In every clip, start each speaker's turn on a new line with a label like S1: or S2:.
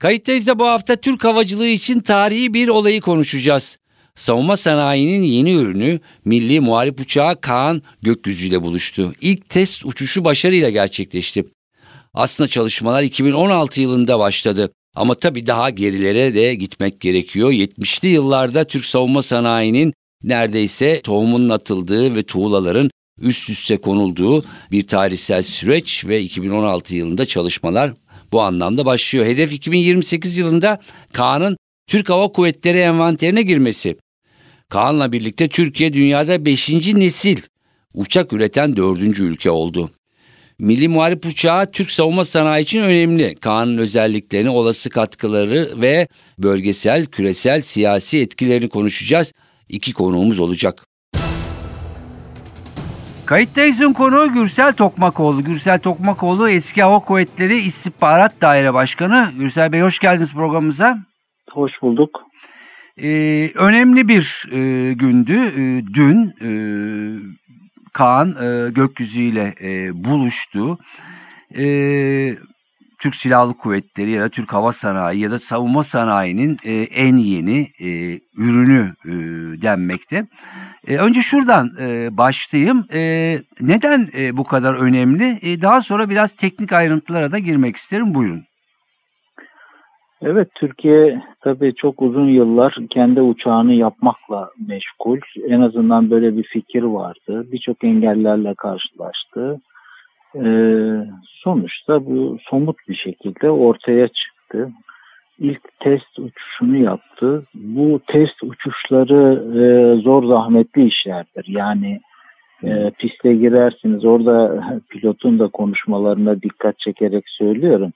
S1: Kayıttayız da bu hafta Türk havacılığı için tarihi bir olayı konuşacağız. Savunma sanayinin yeni ürünü Milli Muharip Uçağı Kaan gökyüzüyle buluştu. İlk test uçuşu başarıyla gerçekleşti. Aslında çalışmalar 2016 yılında başladı. Ama tabii daha gerilere de gitmek gerekiyor. 70'li yıllarda Türk savunma sanayinin neredeyse tohumunun atıldığı ve tuğlaların üst üste konulduğu bir tarihsel süreç ve 2016 yılında çalışmalar bu anlamda başlıyor. Hedef 2028 yılında Kaan'ın Türk Hava Kuvvetleri envanterine girmesi. Kaan'la birlikte Türkiye dünyada 5. nesil uçak üreten 4. ülke oldu. Milli Muharip Uçağı Türk savunma sanayi için önemli. Kaan'ın özelliklerini, olası katkıları ve bölgesel, küresel, siyasi etkilerini konuşacağız. İki konuğumuz olacak. Kayıttayızın konuğu Gürsel Tokmakoğlu. Gürsel Tokmakoğlu eski Hava Kuvvetleri İstihbarat Daire Başkanı. Gürsel Bey hoş geldiniz programımıza.
S2: Hoş bulduk.
S1: Ee, önemli bir e, gündü. E, dün e, Kaan e, gökyüzüyle e, buluştu. E, Türk Silahlı Kuvvetleri ya da Türk Hava Sanayi ya da savunma sanayinin e, en yeni e, ürünü e, denmekte. E, önce şuradan e, başlayayım. E, neden e, bu kadar önemli? E, daha sonra biraz teknik ayrıntılara da girmek isterim. Buyurun.
S2: Evet, Türkiye tabii çok uzun yıllar kendi uçağını yapmakla meşgul. En azından böyle bir fikir vardı. Birçok engellerle karşılaştı. Ee, sonuçta bu somut bir şekilde ortaya çıktı. İlk test uçuşunu yaptı. Bu test uçuşları e, zor zahmetli işlerdir. Yani e, piste girersiniz. Orada pilotun da konuşmalarına dikkat çekerek söylüyorum.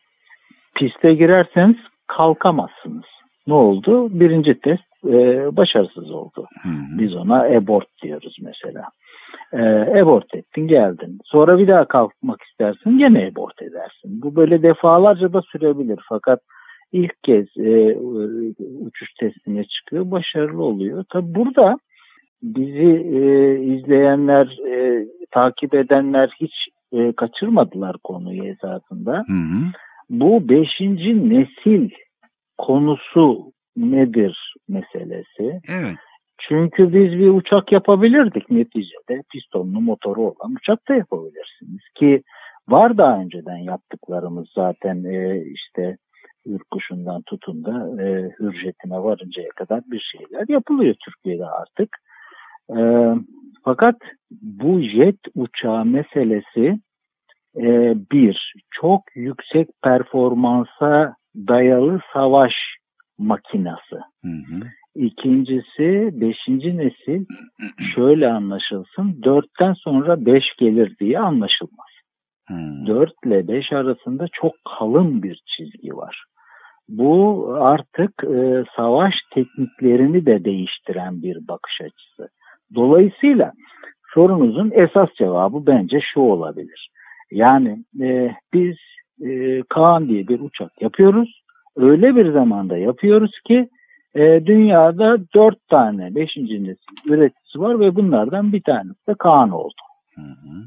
S2: Piste girerseniz kalkamazsınız. Ne oldu? Birinci test e, başarısız oldu. Hı hı. Biz ona abort diyoruz mesela. E, abort ettin geldin. Sonra bir daha kalkmak istersin gene abort edersin. Bu böyle defalarca da sürebilir. Fakat ilk kez e, uçuş testine çıkıyor. Başarılı oluyor. Tabi burada bizi e, izleyenler, e, takip edenler hiç e, kaçırmadılar konuyu esasında. Hı hı bu beşinci nesil konusu nedir meselesi. Evet. Çünkü biz bir uçak yapabilirdik neticede. Pistonlu motoru olan uçak da yapabilirsiniz ki var daha önceden yaptıklarımız zaten e, işte Ürkuş'undan tutun da e, hürjetine varıncaya kadar bir şeyler yapılıyor Türkiye'de artık. E, fakat bu jet uçağı meselesi e, bir, çok yüksek performansa dayalı savaş makinası. Hı hı. İkincisi beşinci nesil şöyle anlaşılsın dörtten sonra beş gelir diye anlaşılmaz. Dört ile beş arasında çok kalın bir çizgi var. Bu artık e, savaş tekniklerini de değiştiren bir bakış açısı. Dolayısıyla sorunuzun esas cevabı bence şu olabilir. Yani e, biz e, Kaan diye bir uçak yapıyoruz. Öyle bir zamanda yapıyoruz ki e, dünyada dört tane beşinci nesil üreticisi var ve bunlardan bir tanesi de Kaan oldu. Hı hı.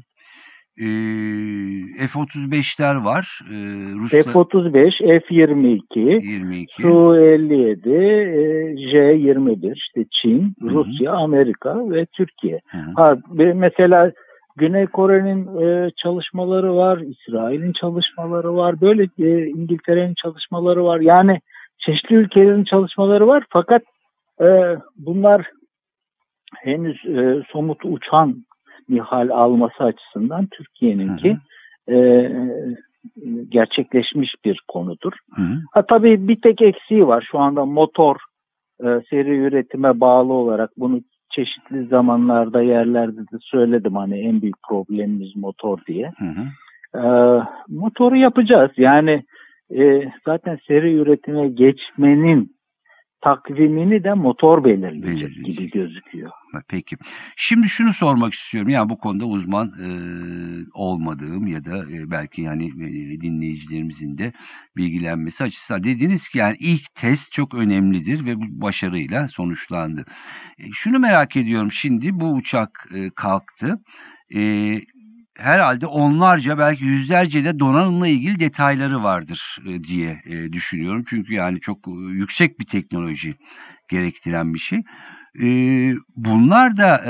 S1: Ee, F-35'ler var.
S2: Rusya... F-35, F-22, 22. Su-57, e, J-21, işte Çin, Hı-hı. Rusya, Amerika ve Türkiye. Hı-hı. Ha, mesela Güney Kore'nin e, çalışmaları var, İsrail'in çalışmaları var, böyle e, İngiltere'nin çalışmaları var. Yani çeşitli ülkelerin çalışmaları var fakat e, bunlar henüz e, somut uçan bir hal alması açısından Türkiye'ninki e, gerçekleşmiş bir konudur. Hı hı. Ha, tabii bir tek eksiği var şu anda motor e, seri üretime bağlı olarak bunu çeşitli zamanlarda yerlerde de söyledim hani en büyük problemimiz motor diye. Hı hı. Ee, motoru yapacağız. Yani e, zaten seri üretime geçmenin takvimini de motor belirleyecek
S1: Belirleyecek.
S2: gibi gözüküyor.
S1: Peki. Şimdi şunu sormak istiyorum. Yani bu konuda uzman e, olmadığım ya da e, belki yani e, dinleyicilerimizin de bilgilenmesi açısından dediniz ki yani ilk test çok önemlidir ve bu başarıyla sonuçlandı. E, şunu merak ediyorum. Şimdi bu uçak e, kalktı. E, herhalde onlarca belki yüzlerce de donanımla ilgili detayları vardır e, diye e, düşünüyorum. Çünkü yani çok e, yüksek bir teknoloji gerektiren bir şey. Bunlar da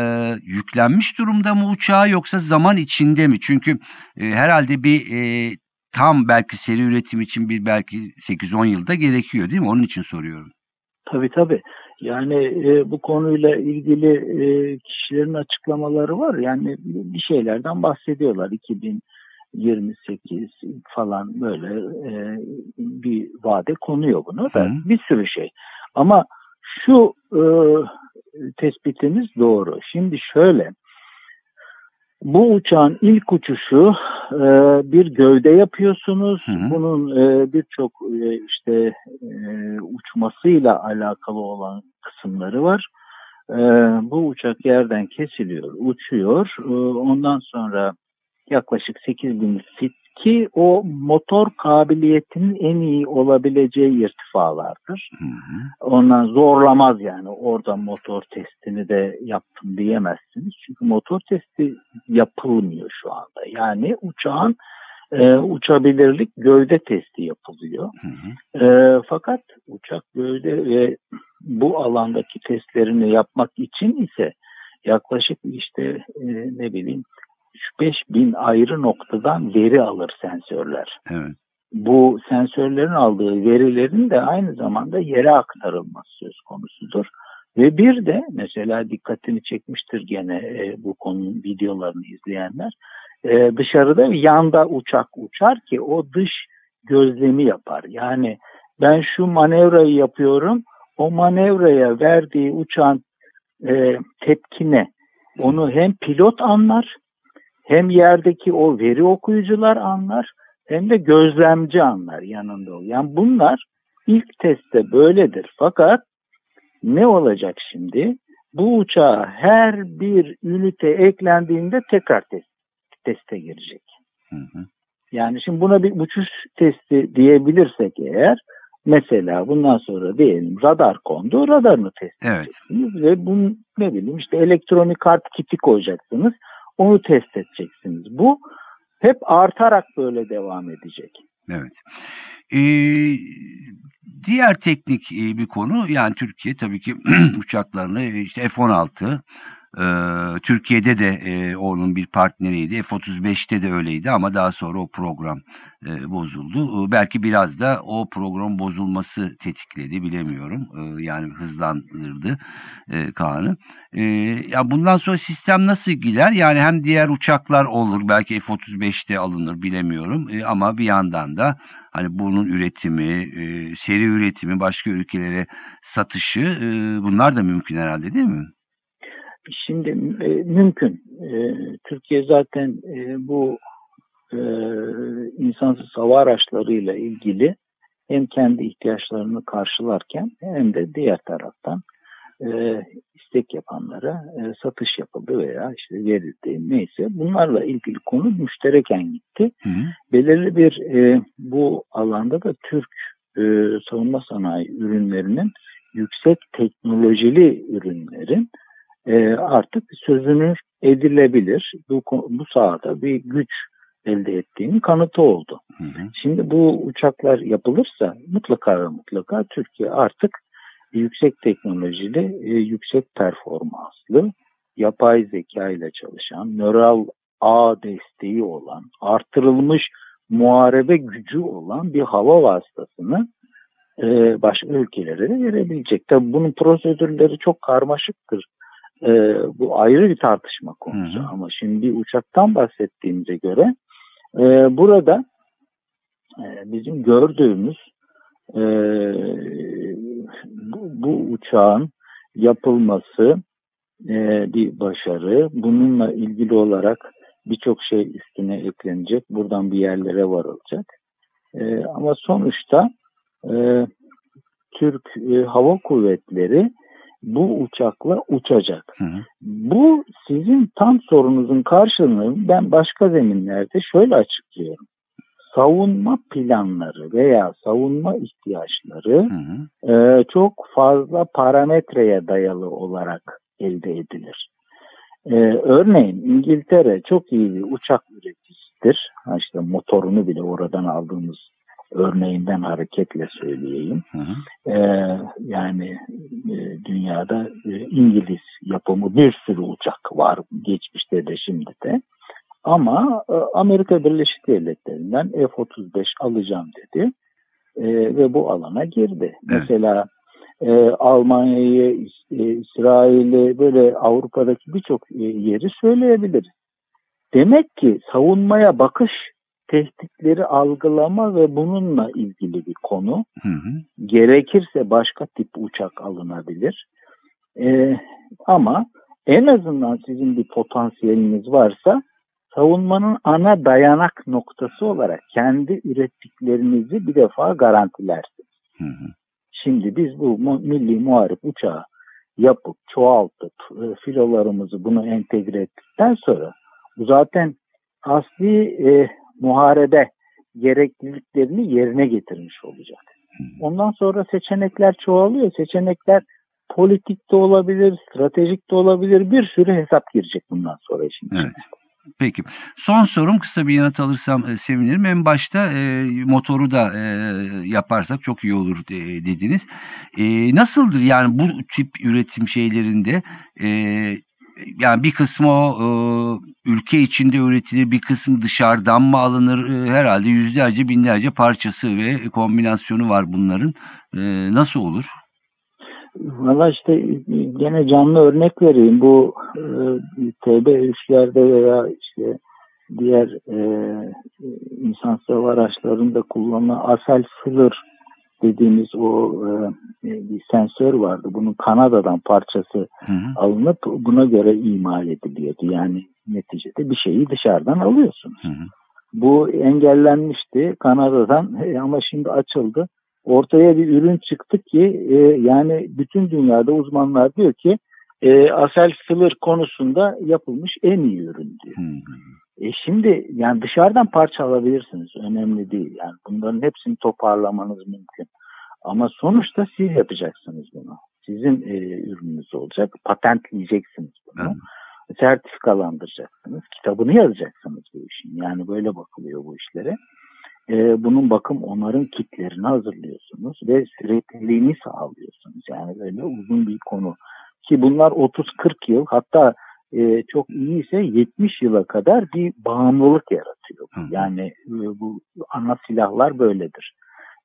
S1: yüklenmiş durumda mı uçağa yoksa zaman içinde mi? Çünkü herhalde bir tam belki seri üretim için bir belki 8-10 yılda gerekiyor değil mi? Onun için soruyorum.
S2: Tabii tabii. Yani e, bu konuyla ilgili e, kişilerin açıklamaları var. Yani bir şeylerden bahsediyorlar. 2028 falan böyle e, bir vade konuyor bunu da
S1: Hı.
S2: bir sürü şey. Ama şu e, tespitimiz doğru. Şimdi şöyle bu uçağın ilk uçuşu e, bir gövde yapıyorsunuz.
S1: Hı hı.
S2: Bunun e, birçok e, işte e, uçmasıyla alakalı olan kısımları var. E, bu uçak yerden kesiliyor, uçuyor. E, ondan sonra yaklaşık 8000 fit ki o motor kabiliyetinin en iyi olabileceği irtifalardır.
S1: Hı hı.
S2: Ondan zorlamaz yani orada motor testini de yaptım diyemezsiniz. Çünkü motor testi yapılmıyor şu anda. Yani uçağın e, uçabilirlik gövde testi yapılıyor.
S1: Hı hı.
S2: E, fakat uçak gövde ve bu alandaki testlerini yapmak için ise yaklaşık işte e, ne bileyim 3-5 bin ayrı noktadan veri alır sensörler
S1: Evet.
S2: bu sensörlerin aldığı verilerin de aynı zamanda yere aktarılması söz konusudur. Ve bir de mesela dikkatini çekmiştir gene e, bu konunun videolarını izleyenler. E, dışarıda yanda uçak uçar ki o dış gözlemi yapar. Yani ben şu manevrayı yapıyorum. O manevraya verdiği uçağın e, tepkine onu hem pilot anlar hem yerdeki o veri okuyucular anlar hem de gözlemci anlar yanında ol. Yani bunlar ilk testte böyledir. Fakat ne olacak şimdi? Bu uçağa her bir ünite eklendiğinde tekrar test, teste girecek.
S1: Hı hı.
S2: Yani şimdi buna bir uçuş testi diyebilirsek eğer mesela bundan sonra diyelim radar kondu radarını test
S1: Evet.
S2: edeceksiniz ve bunun ne bileyim işte elektronik kart kiti koyacaksınız onu test edeceksiniz. Bu hep artarak böyle devam edecek.
S1: Evet. Ee, diğer teknik e, bir konu yani Türkiye tabii ki uçaklarını e, işte F-16 e, Türkiye'de de e, onun bir partneriydi. F-35'te de öyleydi ama daha sonra o program e, bozuldu. E, belki biraz da o program bozulması tetikledi bilemiyorum. E, yani hızlandırdı e, Kaan'ı. Ya bundan sonra sistem nasıl gider? Yani hem diğer uçaklar olur belki F-35'te alınır bilemiyorum ama bir yandan da hani bunun üretimi, e, seri üretimi, başka ülkelere satışı bunlar da mümkün herhalde değil mi?
S2: Şimdi e, mümkün. E, Türkiye zaten e, bu e, insansız hava araçlarıyla ilgili hem kendi ihtiyaçlarını karşılarken hem de diğer taraftan e, istek yapanlara e, satış yapıldı veya işte verildi neyse bunlarla ilgili konu müştereken gitti.
S1: Hı hı.
S2: Belirli bir e, bu alanda da Türk e, savunma sanayi ürünlerinin yüksek teknolojili ürünlerin e, artık sözünü edilebilir. Bu, bu sahada bir güç elde ettiğinin kanıtı oldu.
S1: Hı hı.
S2: Şimdi bu uçaklar yapılırsa mutlaka ve mutlaka Türkiye artık yüksek teknolojili, e, yüksek performanslı, yapay zeka ile çalışan, nöral ağ desteği olan, artırılmış muharebe gücü olan bir hava vasıtasını e, başka ülkelere de verebilecek. Tabii bunun prosedürleri çok karmaşıktır. E, bu ayrı bir tartışma konusu
S1: Hı hı.
S2: ama şimdi uçaktan bahsettiğimize göre e, burada e, bizim gördüğümüz e, bu, bu uçağın yapılması e, bir başarı. Bununla ilgili olarak birçok şey üstüne eklenecek. Buradan bir yerlere varılacak. E, ama sonuçta e, Türk e, Hava Kuvvetleri bu uçakla uçacak.
S1: Hı hı.
S2: Bu sizin tam sorunuzun karşılığını ben başka zeminlerde şöyle açıklıyorum. Savunma planları veya savunma ihtiyaçları
S1: Hı hı.
S2: e, çok fazla parametreye dayalı olarak elde edilir. E, örneğin İngiltere çok iyi bir uçak üreticisidir. Ha işte motorunu bile oradan aldığımız örneğinden hareketle söyleyeyim.
S1: Hı hı.
S2: Ee, yani e, dünyada e, İngiliz yapımı bir sürü uçak var geçmişte de şimdi de. Ama e, Amerika Birleşik Devletleri'nden F-35 alacağım dedi E, ve bu alana girdi. Mesela e, Almanya'yı, e, İsrail'i böyle Avrupa'daki birçok e, yeri söyleyebiliriz. Demek ki savunmaya bakış tehditleri algılama ve bununla ilgili bir konu
S1: Hı hı.
S2: gerekirse başka tip uçak alınabilir. Ee, ama en azından sizin bir potansiyeliniz varsa savunmanın ana dayanak noktası olarak kendi ürettiklerinizi bir defa garantilersiniz.
S1: Hı hı.
S2: Şimdi biz bu milli muharip uçağı yapıp çoğaltıp e, filolarımızı bunu entegre ettikten sonra bu zaten asli e, muharebe gerekliliklerini yerine getirmiş olacak. Ondan sonra seçenekler çoğalıyor. Seçenekler politik de olabilir, stratejik de olabilir. Bir sürü hesap girecek bundan sonra içine.
S1: Evet. Peki. Son sorum kısa bir yanıt alırsam e, sevinirim. En başta e, motoru da e, yaparsak çok iyi olur e, dediniz. E, nasıldır yani bu tip üretim şeylerinde e, yani bir kısmı o e, ülke içinde üretilir, bir kısmı dışarıdan mı alınır? E, herhalde yüzlerce, binlerce parçası ve kombinasyonu var bunların. E, nasıl olur?
S2: Valla işte gene canlı örnek vereyim. Bu e, TB3'lerde veya işte diğer e, insansız hava araçlarında kullanılan asel filler dediğimiz o e, bir sensör vardı. Bunun Kanada'dan parçası
S1: Hı hı.
S2: alınıp buna göre imal ediliyordu. Yani neticede bir şeyi dışarıdan alıyorsunuz.
S1: Hı hı.
S2: Bu engellenmişti Kanada'dan e, ama şimdi açıldı. Ortaya bir ürün çıktı ki e, yani bütün dünyada uzmanlar diyor ki e, asel filler konusunda yapılmış en iyi ürün diyor. E şimdi yani dışarıdan parça alabilirsiniz. Önemli değil. Yani bunların hepsini toparlamanız mümkün. Ama sonuçta siz yapacaksınız bunu. Sizin e, ürününüz olacak. Patentleyeceksiniz bunu.
S1: Evet.
S2: Sertifikalandıracaksınız. Kitabını yazacaksınız bu işin. Yani böyle bakılıyor bu işlere. E, bunun bakım onarım kitlerini hazırlıyorsunuz ve sürekliliğini sağlıyorsunuz. Yani böyle uzun bir konu. Ki bunlar 30-40 yıl hatta e, çok iyiyse 70 yıla kadar bir bağımlılık yaratıyor.
S1: Hı.
S2: Yani e, bu ana silahlar böyledir.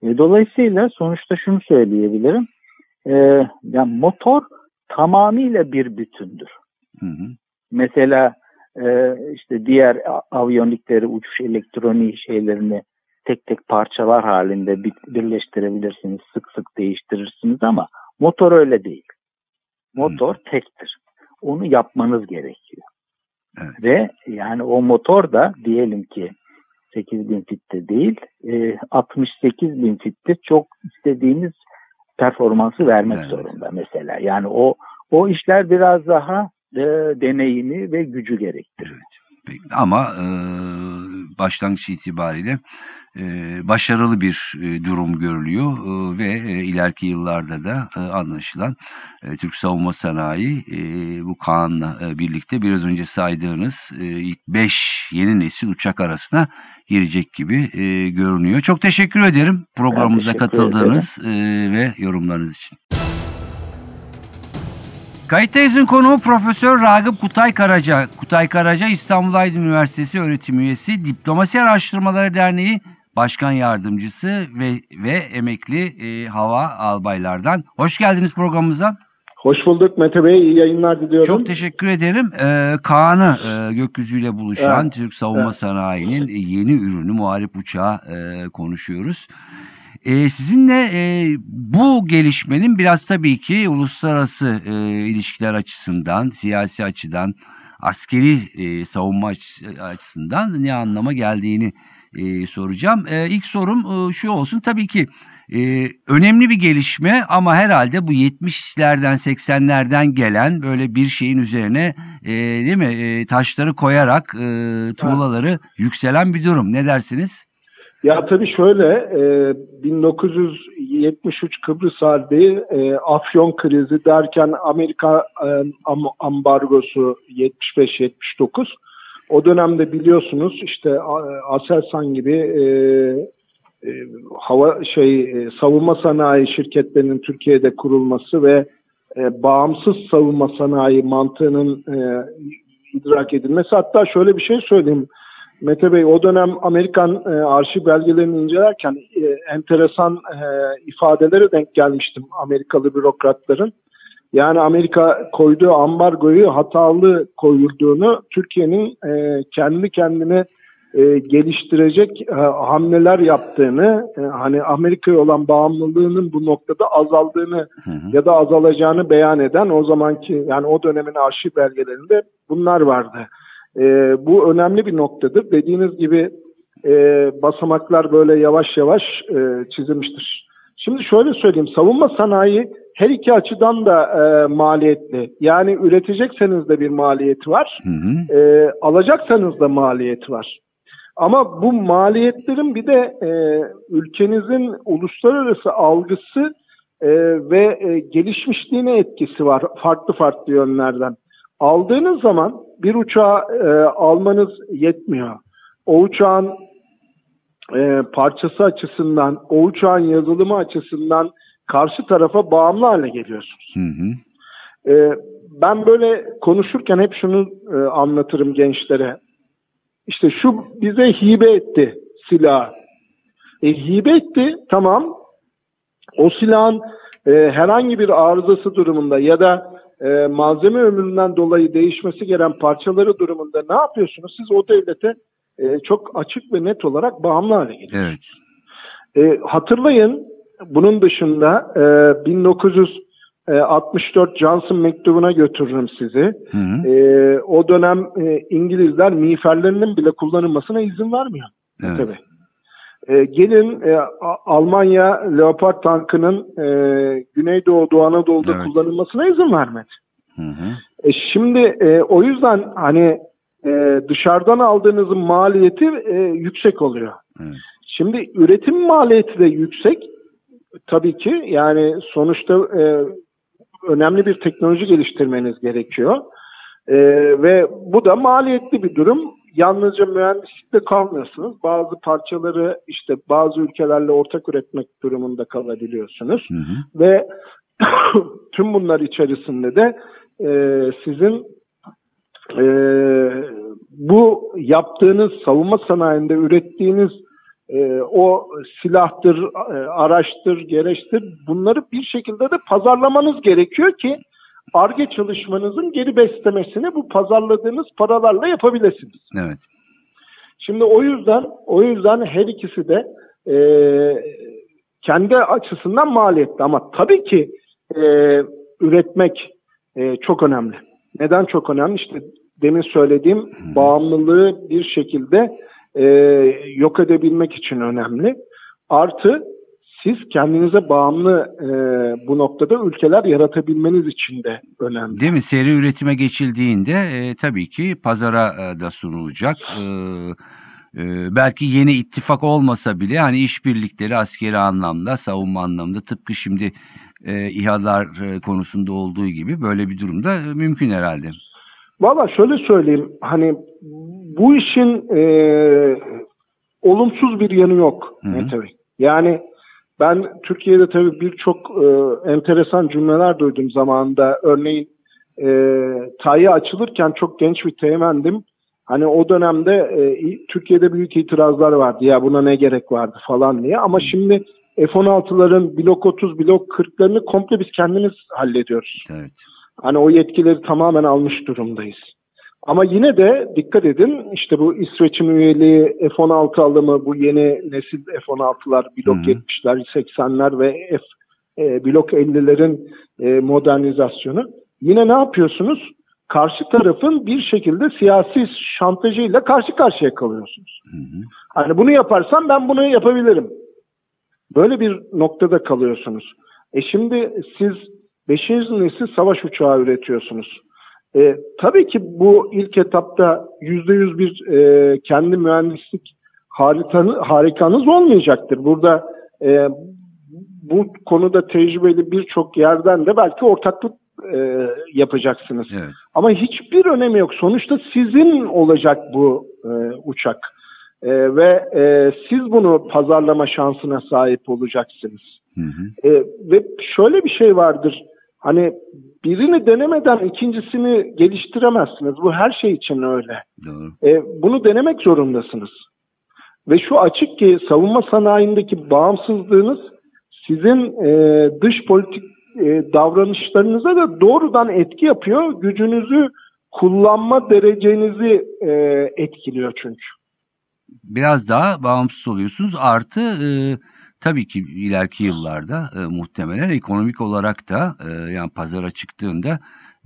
S2: E, dolayısıyla sonuçta şunu söyleyebilirim. E, yani motor tamamıyla bir bütündür.
S1: Hı hı.
S2: Mesela e, işte diğer aviyonikleri, uçuş elektroniği şeylerini tek tek parçalar halinde bir- birleştirebilirsiniz, sık sık değiştirirsiniz ama motor öyle değil. Motor tektir. Onu yapmanız gerekiyor.
S1: Evet.
S2: Ve yani o motor da diyelim ki 8000 fitte değil, e, 68 bin fitte çok istediğiniz performansı vermek
S1: Evet.
S2: zorunda mesela. Yani o o işler biraz daha e, deneyimi ve gücü gerektirir.
S1: Peki. Ama e, başlangıç itibariyle e, başarılı bir e, durum görülüyor e, ve e, ileriki yıllarda da e, anlaşılan e, Türk savunma sanayi e, bu Kaan'la e, birlikte biraz önce saydığınız e, ilk 5 yeni nesil uçak arasına girecek gibi e, görünüyor. Çok teşekkür ederim programımıza
S2: teşekkür
S1: katıldığınız e, ve yorumlarınız için. Kayıttayız'ın konuğu Profesör Ragıp Kutay Karaca. Kutay Karaca İstanbul Aydın Üniversitesi öğretim üyesi, Diplomasi Araştırmaları Derneği Başkan Yardımcısı ve, ve emekli e, hava albaylardan. Hoş geldiniz programımıza.
S3: Hoş bulduk Mete Bey. İyi yayınlar diliyorum.
S1: Çok teşekkür ederim. Ee, Kaan'ı e, gökyüzüyle buluşan
S3: Evet,
S1: Türk Savunma
S3: evet.
S1: Sanayi'nin yeni ürünü muharip uçağı e, konuşuyoruz. E, sizinle e, bu gelişmenin biraz tabii ki uluslararası e, ilişkiler açısından, siyasi açıdan, askeri e, savunma aç- açısından ne anlama geldiğini e, soracağım. E, ilk sorum e, şu olsun. Tabii ki Ee, önemli bir gelişme ama herhalde bu 70'lerden 80'lerden gelen böyle bir şeyin üzerine e, değil mi e, taşları koyarak e, tuğlaları yükselen bir durum. Ne dersiniz?
S3: Ya tabii şöyle, e, 1973 Kıbrıs Harbi, e, Afyon krizi derken Amerika e, am- ambargosu 75-79. O dönemde biliyorsunuz işte A- Aselsan gibi e, e, hava şey e, savunma sanayi şirketlerinin Türkiye'de kurulması ve e, bağımsız savunma sanayi mantığının e, idrak edilmesi. Hatta şöyle bir şey söyleyeyim. Mete Bey o dönem Amerikan e, arşiv belgelerini incelerken e, enteresan e, ifadelere denk gelmiştim Amerikalı bürokratların. Yani Amerika koyduğu ambargoyu hatalı koyulduğunu, Türkiye'nin e, kendi kendine e, geliştirecek e, hamleler yaptığını, e, hani Amerika'ya olan bağımlılığının bu noktada azaldığını
S1: Hı hı.
S3: ya da azalacağını beyan eden o zamanki yani o dönemin arşiv belgelerinde bunlar vardı. E, bu önemli bir noktadır. Dediğiniz gibi e, basamaklar böyle yavaş yavaş e, çizilmiştir. Şimdi şöyle söyleyeyim, savunma sanayi her iki açıdan da e, maliyetli. Yani üretecekseniz de bir maliyeti var,
S1: Hı hı.
S3: e, alacaksanız da maliyeti var. Ama bu maliyetlerin bir de e, ülkenizin uluslararası algısı e, ve e, gelişmişliğine etkisi var farklı farklı yönlerden. Aldığınız zaman bir uçağı e, almanız yetmiyor. O uçağın e, parçası açısından, o uçağın yazılımı açısından karşı tarafa bağımlı hale geliyorsunuz.
S1: Hı hı.
S3: E, ben böyle konuşurken hep şunu e, anlatırım gençlere. İşte şu bize hibe etti silah. E, hibe etti tamam. O silahın e, herhangi bir arızası durumunda ya da e, malzeme ömründen dolayı değişmesi gereken parçaları durumunda ne yapıyorsunuz? Siz o devlete e, çok açık ve net olarak bağımlı hale geliyorsunuz.
S1: Evet.
S3: E, hatırlayın bunun dışında e, 1964 Johnson mektubuna götürürüm sizi.
S1: Hı hı.
S3: E, o dönem e, İngilizler miğferlerinin bile kullanılmasına izin vermiyor.
S1: Evet.
S3: Tabii. E, gelin e, Almanya Leopard tankının e, Güneydoğu Doğu Anadolu'da
S1: Evet.
S3: kullanılmasına izin vermedi.
S1: Hı hı.
S3: E, şimdi e, o yüzden hani e, dışarıdan aldığınızın maliyeti e, yüksek oluyor.
S1: Evet.
S3: Şimdi üretim maliyeti de yüksek. Tabii ki yani sonuçta e, önemli bir teknoloji geliştirmeniz gerekiyor. E, ve bu da maliyetli bir durum. Yalnızca mühendislikte kalmıyorsunuz. Bazı parçaları işte bazı ülkelerle ortak üretmek durumunda kalabiliyorsunuz.
S1: Hı hı.
S3: Ve tüm bunlar içerisinde de e, sizin e, bu yaptığınız savunma sanayinde ürettiğiniz e, o silahtır, e, araçtır, gereçtir bunları bir şekilde de pazarlamanız gerekiyor ki ARGE çalışmanızın geri beslemesini bu pazarladığınız paralarla yapabilirsiniz.
S1: Evet.
S3: Şimdi o yüzden o yüzden her ikisi de e, kendi açısından maliyetli ama tabii ki e, üretmek e, çok önemli. Neden çok önemli? İşte demin söylediğim bağımlılığı bir şekilde e, yok edebilmek için önemli. Artı siz kendinize bağımlı e, bu noktada ülkeler yaratabilmeniz için de önemli.
S1: Değil mi? Seri üretime geçildiğinde e, tabii ki pazara e, da sunulacak. E, e, belki yeni ittifak olmasa bile hani işbirlikleri askeri anlamda, savunma anlamda tıpkı şimdi e, İHA'lar e, konusunda olduğu gibi böyle bir durumda e, mümkün herhalde.
S3: Valla şöyle söyleyeyim hani bu işin e, olumsuz bir yanı yok. Mete Bey. Yani ben Türkiye'de tabii birçok e, enteresan cümleler duydum zamanında. Örneğin e, TAY'a açılırken çok genç bir teğmendim. Hani o dönemde e, Türkiye'de büyük itirazlar vardı. Ya buna ne gerek vardı falan diye. Ama şimdi F-16'ların blok 30, blok 40'larını komple biz kendimiz hallediyoruz.
S1: Evet.
S3: Hani o yetkileri tamamen almış durumdayız. Ama yine de dikkat edin işte bu İsveç'in üyeliği F-16 alımı bu yeni nesil F-16'lar blok
S1: Hı hı.
S3: 70'ler 80'ler ve F e, blok 50'lerin e, modernizasyonu. Yine ne yapıyorsunuz? Karşı tarafın bir şekilde siyasi şantajıyla karşı karşıya kalıyorsunuz.
S1: Hı hı.
S3: Hani bunu yaparsam ben bunu yapabilirim. Böyle bir noktada kalıyorsunuz. E şimdi siz 5. nesil savaş uçağı üretiyorsunuz. E, tabii ki bu ilk etapta %100 bir e, kendi mühendislik haritanı, harikanız olmayacaktır. Burada e, bu konuda tecrübeli birçok yerden de belki ortaklık e, yapacaksınız.
S1: Evet.
S3: Ama hiçbir önemi yok. Sonuçta sizin olacak bu e, uçak. E, ve e, siz bunu pazarlama şansına sahip olacaksınız.
S1: Hı hı.
S3: E, ve şöyle bir şey vardır. Hani birini denemeden ikincisini geliştiremezsiniz. Bu her şey için öyle.
S1: Doğru.
S3: E, bunu denemek zorundasınız. Ve şu açık ki savunma sanayindeki bağımsızlığınız sizin e, dış politik e, davranışlarınıza da doğrudan etki yapıyor. Gücünüzü kullanma derecenizi e, etkiliyor çünkü.
S1: Biraz daha bağımsız oluyorsunuz. Artı e, tabii ki ileriki yıllarda e, muhtemelen ekonomik olarak da e, yani pazara çıktığında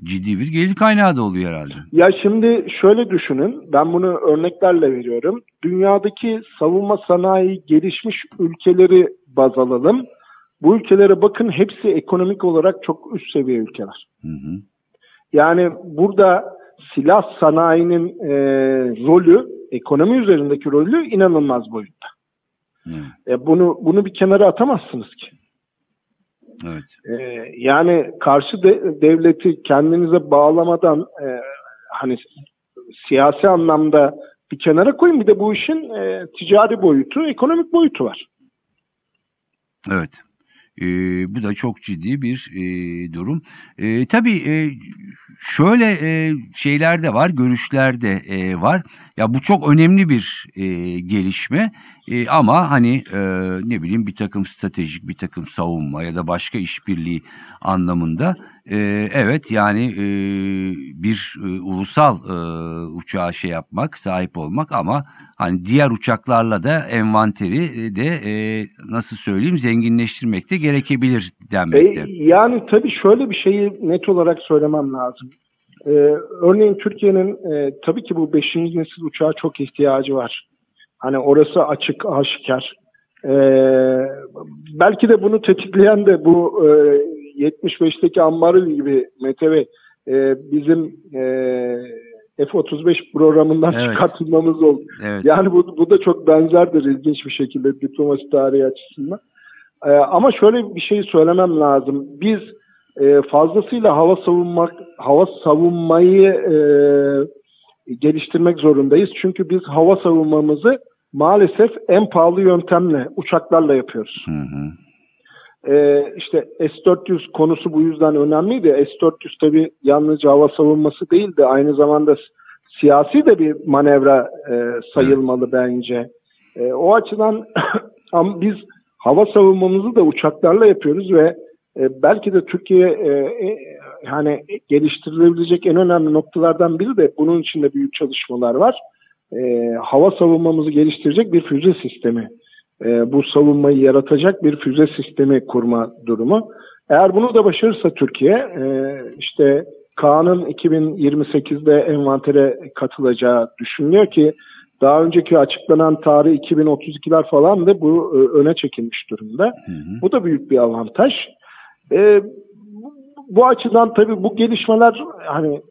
S1: ciddi bir gelir kaynağı da oluyor herhalde.
S3: Ya şimdi şöyle düşünün, ben bunu örneklerle veriyorum. Dünyadaki savunma sanayi gelişmiş ülkeleri baz alalım. Bu ülkelere bakın hepsi ekonomik olarak çok üst seviye ülkeler.
S1: Hı hı.
S3: Yani burada silah sanayinin e, rolü, ekonomi üzerindeki rolü inanılmaz boyutta.
S1: Evet.
S3: E, bunu bunu bir kenara atamazsınız ki.
S1: evet.
S3: E, yani karşı de, devleti kendinize bağlamadan e, hani siyasi anlamda bir kenara koyun. Bir de bu işin e, ticari boyutu, ekonomik boyutu var.
S1: Evet. Ee, bu da çok ciddi bir e, durum. E, tabii e, şöyle e, şeyler de var, görüşler de e, var. Ya bu çok önemli bir e, gelişme. E, ama hani e, ne bileyim bir takım stratejik, bir takım savunma ya da başka işbirliği anlamında e, evet yani e, bir e, ulusal e, uçağa şey yapmak, sahip olmak ama hani diğer uçaklarla da envanteri de e, nasıl söyleyeyim zenginleştirmek de gerekebilir denmekte.
S3: E, yani tabii şöyle bir şeyi net olarak söylemem lazım. E, örneğin Türkiye'nin e, tabii ki bu 5. nesil uçağa çok ihtiyacı var. Hani orası açık, aşikar. E, belki de bunu tetikleyen de bu e, 75'teki Ambarı gibi Mete Bey e, bizim e, F-35 programından
S1: Evet.
S3: çıkartılmamız oldu.
S1: Evet.
S3: Yani bu, bu da çok benzerdir ilginç bir şekilde diplomasi tarihi açısından. Ee, ama şöyle bir şey söylemem lazım. Biz e, fazlasıyla hava savunmak, hava savunmayı e, geliştirmek zorundayız. Çünkü biz hava savunmamızı maalesef en pahalı yöntemle, uçaklarla yapıyoruz.
S1: Hı hı.
S3: Ee, işte S-400 konusu bu yüzden önemliydi. S-400 tabii yalnızca hava savunması değil de aynı zamanda siyasi de bir manevra e, sayılmalı bence. E, o açıdan biz hava savunmamızı da uçaklarla yapıyoruz ve e, belki de Türkiye e, e, yani geliştirilebilecek en önemli noktalardan biri de bunun içinde büyük çalışmalar var. E, hava savunmamızı geliştirecek bir füze sistemi e, bu savunmayı yaratacak bir füze sistemi kurma durumu. Eğer bunu da başarırsa Türkiye, e, işte Kaan'ın 2028'de envantere katılacağı düşünülüyor ki daha önceki açıklanan tarih 2032'ler falan da bu e, öne çekilmiş durumda.
S1: Hı hı.
S3: Bu da büyük bir avantaj. E, bu, açıdan tabii bu gelişmeler hani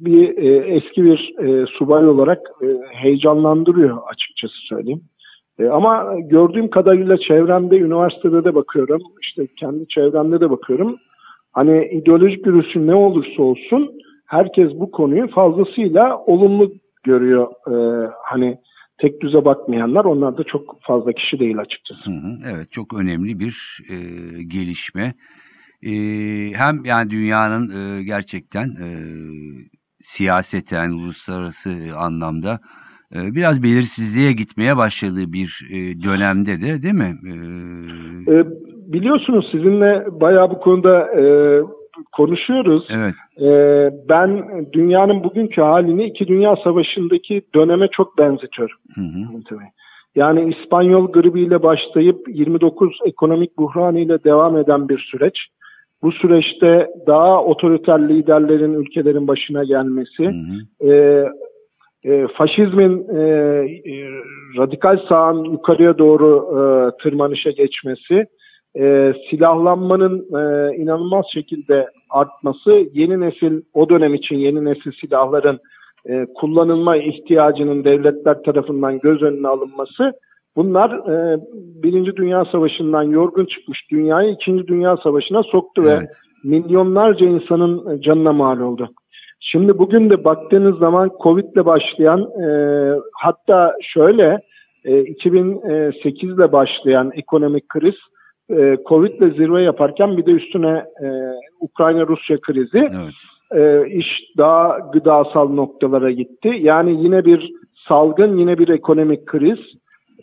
S3: bir e, eski bir e, subay olarak e, heyecanlandırıyor açıkçası söyleyeyim. E, ama gördüğüm kadarıyla çevremde, üniversitede de bakıyorum, işte kendi çevremde de bakıyorum. Hani ideolojik görüşü ne olursa olsun herkes bu konuyu fazlasıyla olumlu görüyor. E, hani tek düze bakmayanlar, onlar da çok fazla kişi değil açıkçası.
S1: Hı hı, Evet çok önemli bir e, gelişme. E, hem yani dünyanın e, gerçekten e, siyaseten uluslararası anlamda e, biraz belirsizliğe gitmeye başladığı bir e, dönemde de değil mi? E,
S3: biliyorsunuz sizinle bayağı bu konuda e, konuşuyoruz.
S1: evet.
S3: E, ben dünyanın bugünkü halini iki Dünya Savaşı'ndaki döneme çok benzetiyorum.
S1: Hı hı.
S3: Yani İspanyol gribiyle başlayıp 29 ekonomik buhranı ile devam eden bir süreç. Bu süreçte daha otoriter liderlerin ülkelerin başına gelmesi,
S1: hı hı,
S3: e, e, faşizmin e, e, radikal sağın yukarıya doğru e, tırmanışa geçmesi, e, silahlanmanın e, inanılmaz şekilde artması, yeni nesil o dönem için yeni nesil silahların e, kullanılma ihtiyacının devletler tarafından göz önüne alınması bunlar e, Birinci Dünya Savaşı'ndan yorgun çıkmış dünyayı İkinci Dünya Savaşı'na soktu ve
S1: Evet.
S3: milyonlarca insanın canına mal oldu. Şimdi bugün de baktığınız zaman Covid'le başlayan e, hatta şöyle e, 2008'le başlayan ekonomik kriz e, Covid'le zirve yaparken bir de üstüne e, Ukrayna-Rusya krizi
S1: Evet.
S3: e, iş daha gıdasal noktalara gitti. Yani yine bir salgın, yine bir ekonomik kriz.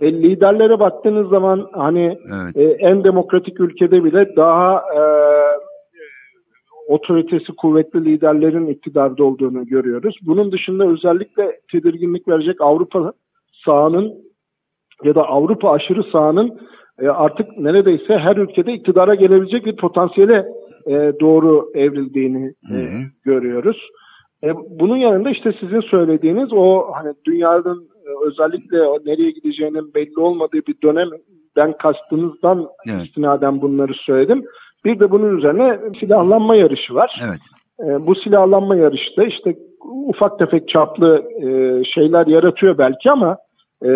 S3: E, liderlere baktığınız zaman hani
S1: Evet.
S3: e, en demokratik ülkede bile daha e, otoritesi kuvvetli liderlerin iktidarda olduğunu görüyoruz. Bunun dışında özellikle tedirginlik verecek Avrupa sağının ya da Avrupa aşırı sağının e, artık neredeyse her ülkede iktidara gelebilecek bir potansiyele e, doğru evrildiğini e,
S1: hı.
S3: görüyoruz. E, bunun yanında işte sizin söylediğiniz o hani dünyanın özellikle nereye gideceğinin belli olmadığı bir dönemden kastınızdan
S1: Evet.
S3: istinaden bunları söyledim. Bir de bunun üzerine silahlanma yarışı var.
S1: Evet.
S3: E, bu silahlanma yarışta işte ufak tefek çaplı e, şeyler yaratıyor belki ama e,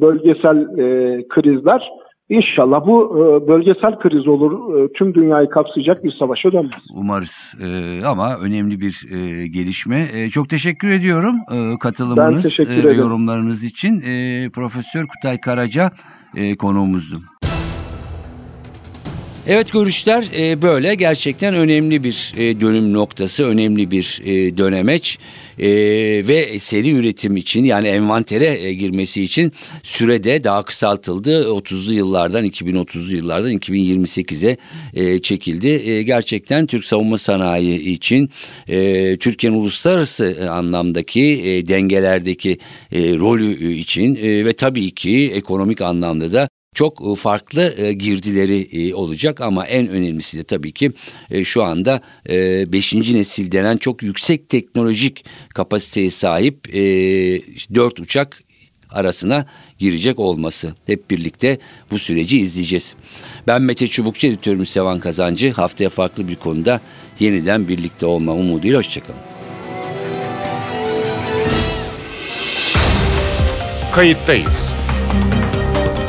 S3: bölgesel e, krizler inşallah bu e, bölgesel kriz olur e, tüm dünyayı kapsayacak bir savaşa dönmez.
S1: Umarız Ee, ama önemli bir e, gelişme. E, çok teşekkür ediyorum e, katılımınız
S3: Ben teşekkür
S1: e, ve
S3: ederim.
S1: yorumlarınız için. E, Profesör Kutay Karaca e, konuğumuzdu. Evet görüşler e, böyle gerçekten önemli bir e, dönüm noktası, önemli bir e, dönemeç E, ve seri üretim için yani envantere e, girmesi için sürede daha kısaltıldı. 30'lu yıllardan 2030'lu yıllardan 2028'e e, çekildi. E, gerçekten Türk savunma sanayi için e, Türkiye'nin uluslararası e, anlamdaki e, dengelerdeki e, rolü için e, ve tabii ki ekonomik anlamda da çok e, farklı e, girdileri e, olacak ama en önemlisi de tabii ki şu anda 5. nesil denen çok yüksek teknolojik kapasiteye sahip 4 uçak arasına girecek olması. Hep birlikte bu süreci izleyeceğiz. Ben Mete Çubukçu, editörüm Sevan Kazancı. Haftaya farklı bir konuda yeniden birlikte olma umuduyla hoşçakalın.
S4: Kayıttayız.